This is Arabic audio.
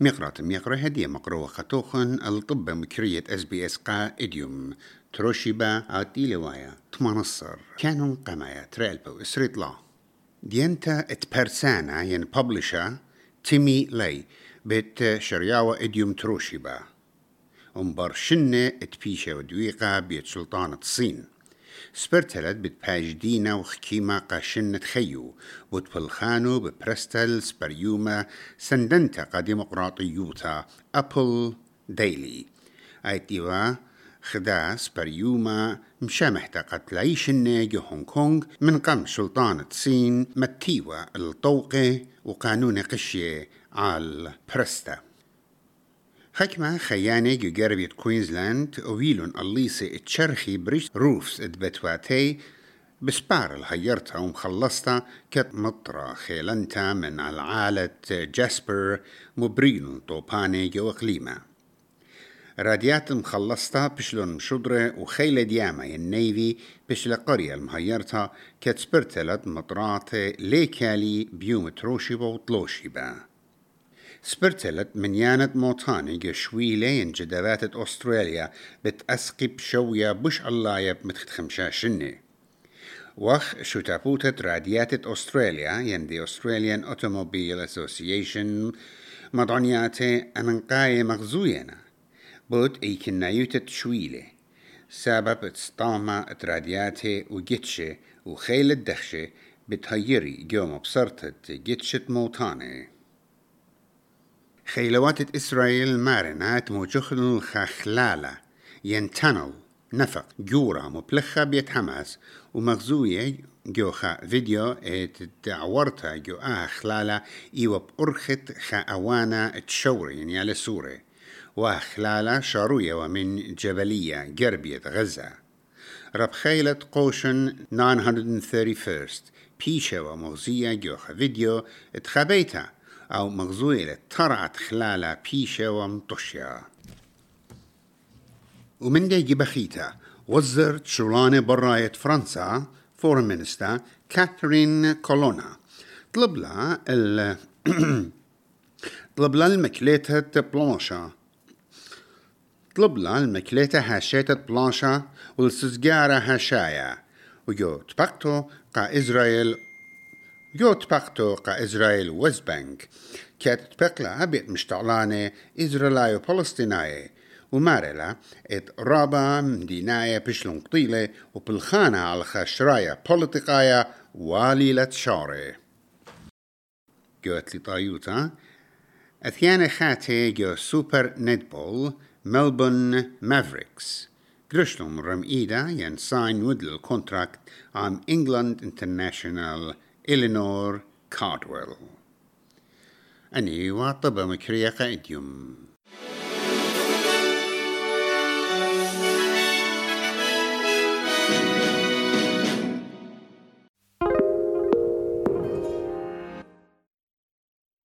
مقرات ميقرأ هدية مقروة خطوخن الطب مكرية اس بي اس قا اديوم تروشيبا عاتي لوايا تمانصر. كانون قمايا تريلبو إسريت لا. دينتا ات بيرسانا ين ببلشا تيمي لي. بيت شرياوة إديوم تروشيبا. امبر شنة ات بيشا ودويقا بيت سلطانة الصين. سبرتلت بتباج دينا وخكيمة قاشنة خيو بتبلخانو ببرستل سبريوما سندنتا قديمقراطيوتا أبل ديلي ايتيوا خدا سبريوما مشامحتا قتلعيشن جو هونغ كونغ من قم سلطانة الصين متيوا الطوقة وقانون قشية على برستا حكمة خيانة جربية كوينزلاند ويلون الليسي اتشرخي بريش روفس اتبتواتي بسبار الهيرتا ومخلصتا كت مطرة خيلنتا من العالة جاسبر مبرين طوباني جو إقليمة. راديات مخلصتا بشلون مشدرة وخيلة دياما النيفي بشل قرية المهيرتا كت سبرتلت مطرات ليكالي بيوم تروشيبا وطلوشيبا سبرتلت من يانت موتاني جشويلين جدوات أستراليا بتأسقب شوية بش الله متخت خمشاشني وخ شتابوتة راديات أستراليا ين دي أستراليان أوتوموبيل أسوسيشن مدعنياتي أمنقاية مغزوينا. بود إيكن يوتت شويلة سبب تستاما رادياتي وجيتشي وخيل الدخشة بتهيري جوم بصرتت جيتشت موتاني. خيلوات إسرائيل مارنات موجخن الخخلالة. ينتنل نفق جورا مبلخة بيت حماس. ومغزوية جوخا فيديو ات دعورتا جو آه خلالة إيوة بأرخت خأوانا تشوري يعني على سورة وخلالة شاروية ومن جبلية جربية غزة. رب خيلة قوشن 931 بيشة ومغزية جوخا فيديو اتخبيتها أو مغزولة ترعت خلالة بيشة ومطشيا ومن دي جبخيتا وزرت شولانة براية فرنسا فورن مينستا كاترين كولونا طلب لها ال طلب لها المكليتة بلانشا طلب لها المكليتة هاشيتة بلانشا والسزجارة هاشايا وجو تبقتو قا إسرائيل جوت باقتو قا إسرائيل ويست بانك كانت تبقلا أبيت مشتعلانة إسرائيل وفلسطينية ومارلا ات رابا مديناية بشلون قطيلة وبالخانة على خشرايا بوليتيقايا واليلة شاري جوت لي طايوتا خاتي جو سوبر نتبول ملبون مافريكس قرشلهم رم إيدا ين ساين ودل الكونتراكت عام إنجلاند انترناشونال إلينور كاردويل أني واطبة مكرية قائديوم